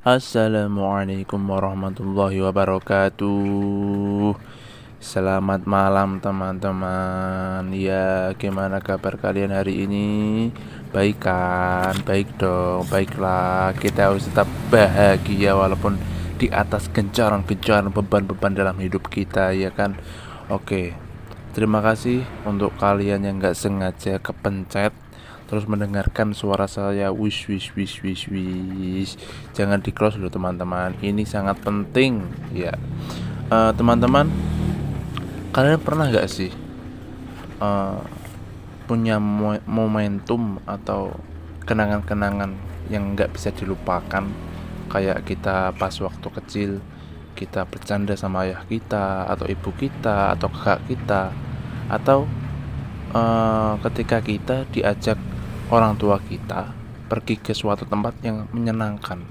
Assalamualaikum warahmatullahi wabarakatuh. Selamat malam teman-teman. Ya gimana kabar kalian hari ini? Baik kan? Baik dong. Baiklah. Kita harus tetap bahagia Walaupun di atas gencaran-gencaran beban-beban dalam hidup kita Ya kan? Oke. Terima kasih untuk kalian yang gak sengaja kepencet terus mendengarkan suara saya wish wish wish wish wish. Jangan di close dulu teman-teman. Ini sangat penting ya. Uh, teman-teman kalian pernah nggak sih uh, punya mo momentum atau kenangan-kenangan yang nggak bisa dilupakan? Kayak kita pas waktu kecil kita bercanda sama ayah kita atau ibu kita atau kakak kita. Atau uh, ketika kita diajak orang tua kita pergi ke suatu tempat yang menyenangkan.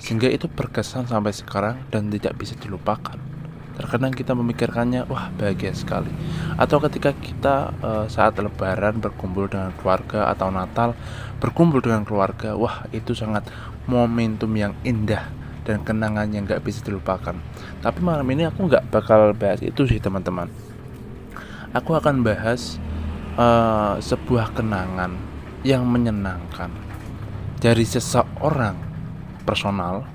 Sehingga itu berkesan sampai sekarang dan tidak bisa dilupakan. Terkadang kita memikirkannya wah bahagia sekali. Atau ketika kita uh, saat lebaran berkumpul dengan keluarga atau natal berkumpul dengan keluarga wah itu sangat momentum yang indah dan kenangan yang gak bisa dilupakan. Tapi malam ini aku nggak bakal bahas itu sih teman-teman. Aku akan bahas uh, sebuah kenangan yang menyenangkan. Dari seseorang personal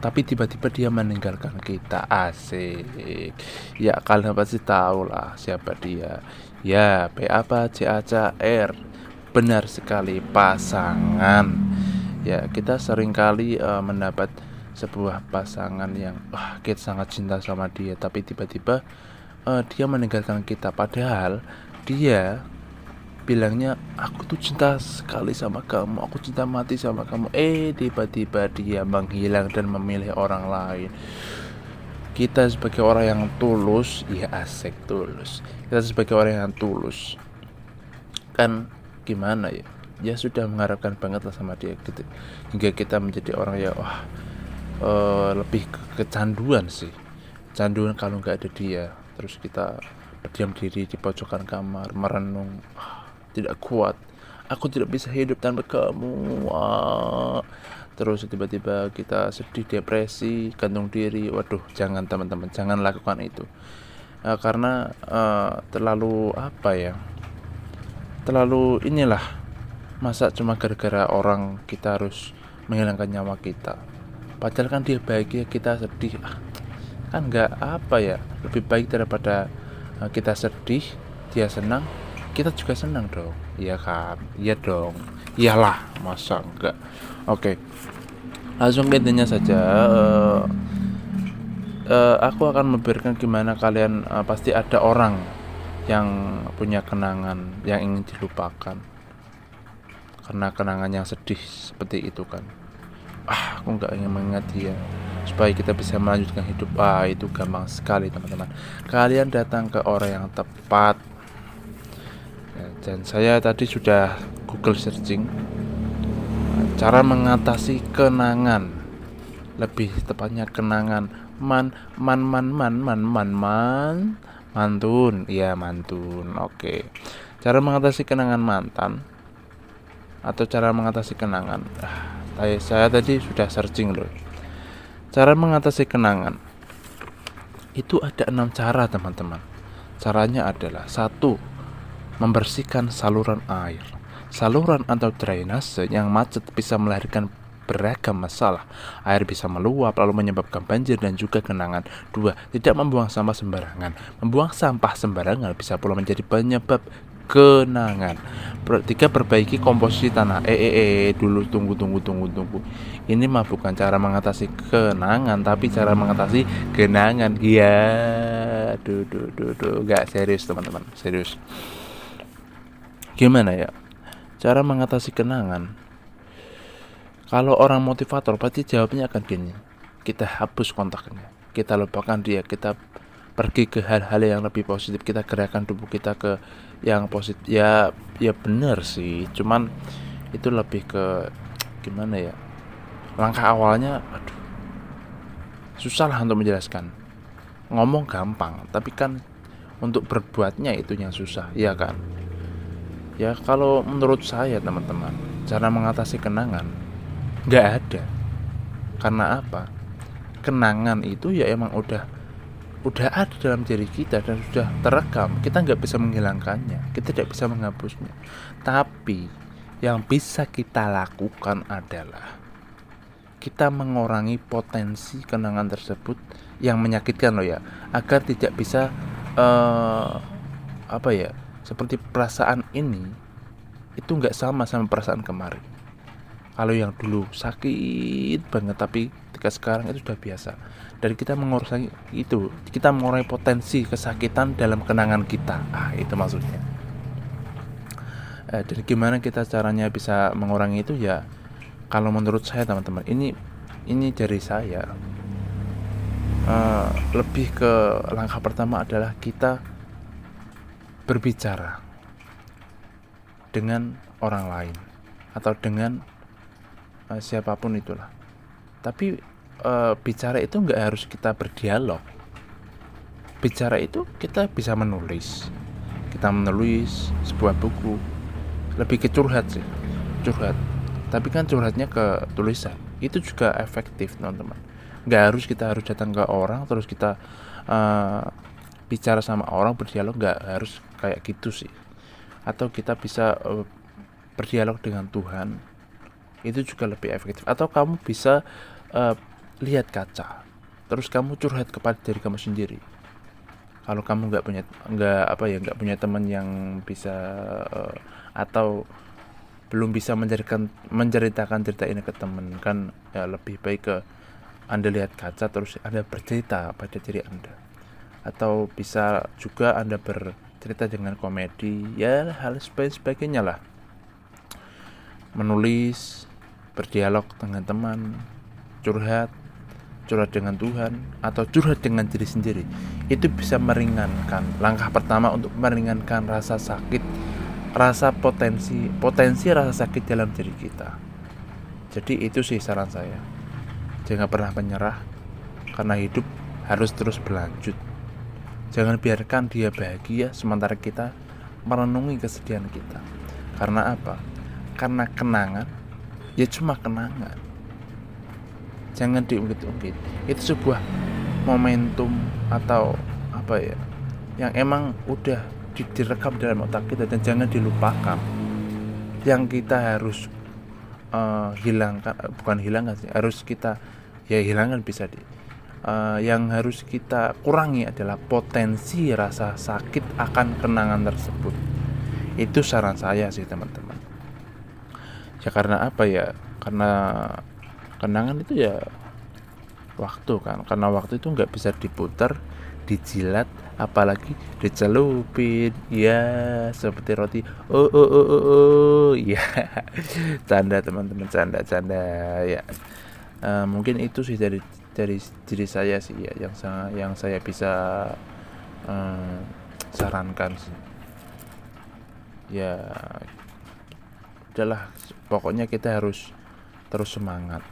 tapi tiba-tiba dia meninggalkan kita. Asik. Ya kalian pasti tahu lah siapa dia. Ya P apa C A C R. Benar sekali pasangan. Ya kita sering kali uh, mendapat sebuah pasangan yang wah kita sangat cinta sama dia tapi tiba-tiba uh, dia meninggalkan kita. Padahal dia bilangnya aku tuh cinta sekali sama kamu aku cinta mati sama kamu. Eh tiba-tiba dia menghilang dan memilih orang lain. Kita sebagai orang yang tulus ya asik tulus. Kita sebagai orang yang tulus. Kan gimana ya? Ya sudah mengharapkan banget lah sama dia gitu. hingga kita menjadi orang yang wah uh, lebih ke kecanduan sih. Canduan kalau nggak ada dia. Terus kita berdiam diri di pojokan kamar merenung tidak kuat. Aku tidak bisa hidup tanpa kamu. Wah. terus tiba-tiba kita sedih depresi gantung diri. Waduh jangan teman-teman. Jangan lakukan itu. Uh, karena uh, terlalu apa ya? Terlalu inilah. Masa cuma gara-gara orang kita harus menghilangkan nyawa kita? Padahal kan dia bahagia kita sedih. Ah, kan nggak apa ya? Lebih baik daripada uh, kita sedih dia senang kita juga senang dong. Iya kan? Iya dong. Iyalah masa enggak? Oke. Langsung intinya saja uh, uh, aku akan memberikan gimana kalian uh, pasti ada orang yang punya kenangan yang ingin dilupakan. Karena kenangan yang sedih seperti itu kan. Ah aku nggak ingin mengingat dia. Supaya kita bisa melanjutkan hidup. Ah itu gampang sekali teman-teman. Kalian datang ke orang yang tepat dan saya tadi sudah Google searching cara mengatasi kenangan. Lebih tepatnya kenangan man man man man man man man mantun. Ya mantun. Oke. Cara mengatasi kenangan mantan atau cara mengatasi kenangan? Ah, saya tadi sudah searching loh. Cara mengatasi kenangan. Itu ada enam cara teman-teman. Caranya adalah satu membersihkan saluran air. Saluran atau drainase yang macet bisa melahirkan beragam masalah. Air bisa meluap lalu menyebabkan banjir dan juga genangan. Dua, tidak membuang sampah sembarangan. Membuang sampah sembarangan bisa pula menjadi penyebab kenangan. Tiga, perbaiki komposisi tanah. Eh, eh, eh, dulu tunggu, tunggu, tunggu, tunggu. Ini mah bukan cara mengatasi kenangan, tapi cara mengatasi genangan. Iya, duh, duh, duh, duh. Gak serius teman-teman, serius. Gimana ya? Cara mengatasi kenangan. Kalau orang motivator pasti jawabnya akan gini. Kita hapus kontaknya. Kita lupakan dia. Kita pergi ke hal-hal yang lebih positif. Kita gerakan tubuh kita ke yang positif. Ya, ya benar sih. Cuman itu lebih ke gimana ya? Langkah awalnya, aduh, susah lah untuk menjelaskan. Ngomong gampang, tapi kan untuk berbuatnya itu yang susah, ya kan? Ya kalau menurut saya teman-teman Cara mengatasi kenangan Gak ada. Karena apa? Kenangan itu ya emang udah udah ada dalam diri kita dan sudah terekam. Kita nggak bisa menghilangkannya kita tidak bisa menghapusnya. Tapi yang bisa kita lakukan adalah kita mengurangi potensi kenangan tersebut yang menyakitkan loh ya agar tidak bisa uh, apa ya seperti perasaan ini itu nggak sama sama perasaan kemarin. Kalau yang dulu sakit banget tapi ketika sekarang itu sudah biasa. Dan kita mengurangi itu kita mengurangi potensi kesakitan dalam kenangan kita. Ah itu maksudnya. Eh, dan gimana kita caranya bisa mengurangi itu? Ya kalau menurut saya teman-teman ini ini dari saya. Uh, lebih ke langkah pertama adalah kita berbicara dengan orang lain atau dengan uh, siapa pun itulah. Tapi e, bicara itu nggak harus kita berdialog. Bicara itu kita bisa menulis. Kita menulis sebuah buku. Lebih ke curhat sih curhat. Tapi kan curhatnya ke tulisan. Itu juga efektif teman-teman. Nggak harus kita harus datang ke orang terus kita uh, bicara sama orang berdialog nggak harus kayak gitu sih. Atau kita bisa uh, berdialog dengan Tuhan itu juga lebih efektif. Atau kamu bisa uh, lihat kaca terus kamu curhat kepada diri kamu sendiri. Kalau kamu nggak punya nggak apa ya nggak punya teman yang bisa uh, atau belum bisa menceritakan menceritakan cerita ini ke teman kan ya lebih baik ke anda lihat kaca terus anda bercerita pada diri anda atau bisa juga anda bercerita dengan komedi ya hal sebagainya lah menulis berdialog dengan teman, curhat, curhat dengan Tuhan, atau curhat dengan diri sendiri, itu bisa meringankan. Langkah pertama untuk meringankan rasa sakit, rasa potensi, potensi rasa sakit dalam diri kita. Jadi itu sih saran saya. Jangan pernah menyerah, karena hidup harus terus berlanjut. Jangan biarkan dia bahagia sementara kita merenungi kesedihan kita. Karena apa? Karena kenangan ya cuma kenangan jangan diungkit-ungkit itu sebuah momentum atau apa ya yang emang udah direkam dalam otak kita dan jangan dilupakan yang kita harus uh, hilangkan eh, bukan hilangkan sih harus kita ya hilangkan bisa di uh, yang harus kita kurangi adalah potensi rasa sakit akan kenangan tersebut. Itu saran saya sih teman-teman. Ya karena apa ya? Karena kenangan itu ya waktu kan. Karena waktu itu nggak bisa diputar dijilat apalagi dicelupin. Ya seperti roti. Oh oh oh oh, oh. ya canda teman-teman canda canda ya. Uh, mungkin itu sih dari dari diri saya sih ya yang saya yang saya bisa uh, sarankan sih. Ya udahlah pokoknya kita harus terus semangat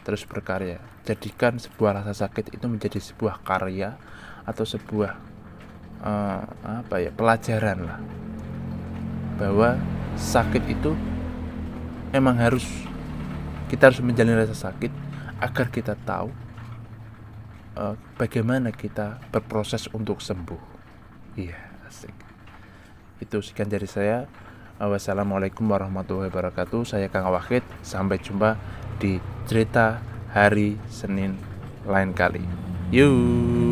terus berkarya. Jadikan sebuah rasa sakit itu menjadi sebuah karya atau sebuah uh, apa ya pelajaran lah. Bahwa sakit itu emang harus kita harus menjalani rasa sakit agar kita tahu uh, bagaimana kita berproses untuk sembuh iya asik itu sekian dari saya Wassalamualaikum warahmatullahi wabarakatuh. Saya Kang Wahid. Sampai jumpa di cerita hari Senin lain kali. Yuk.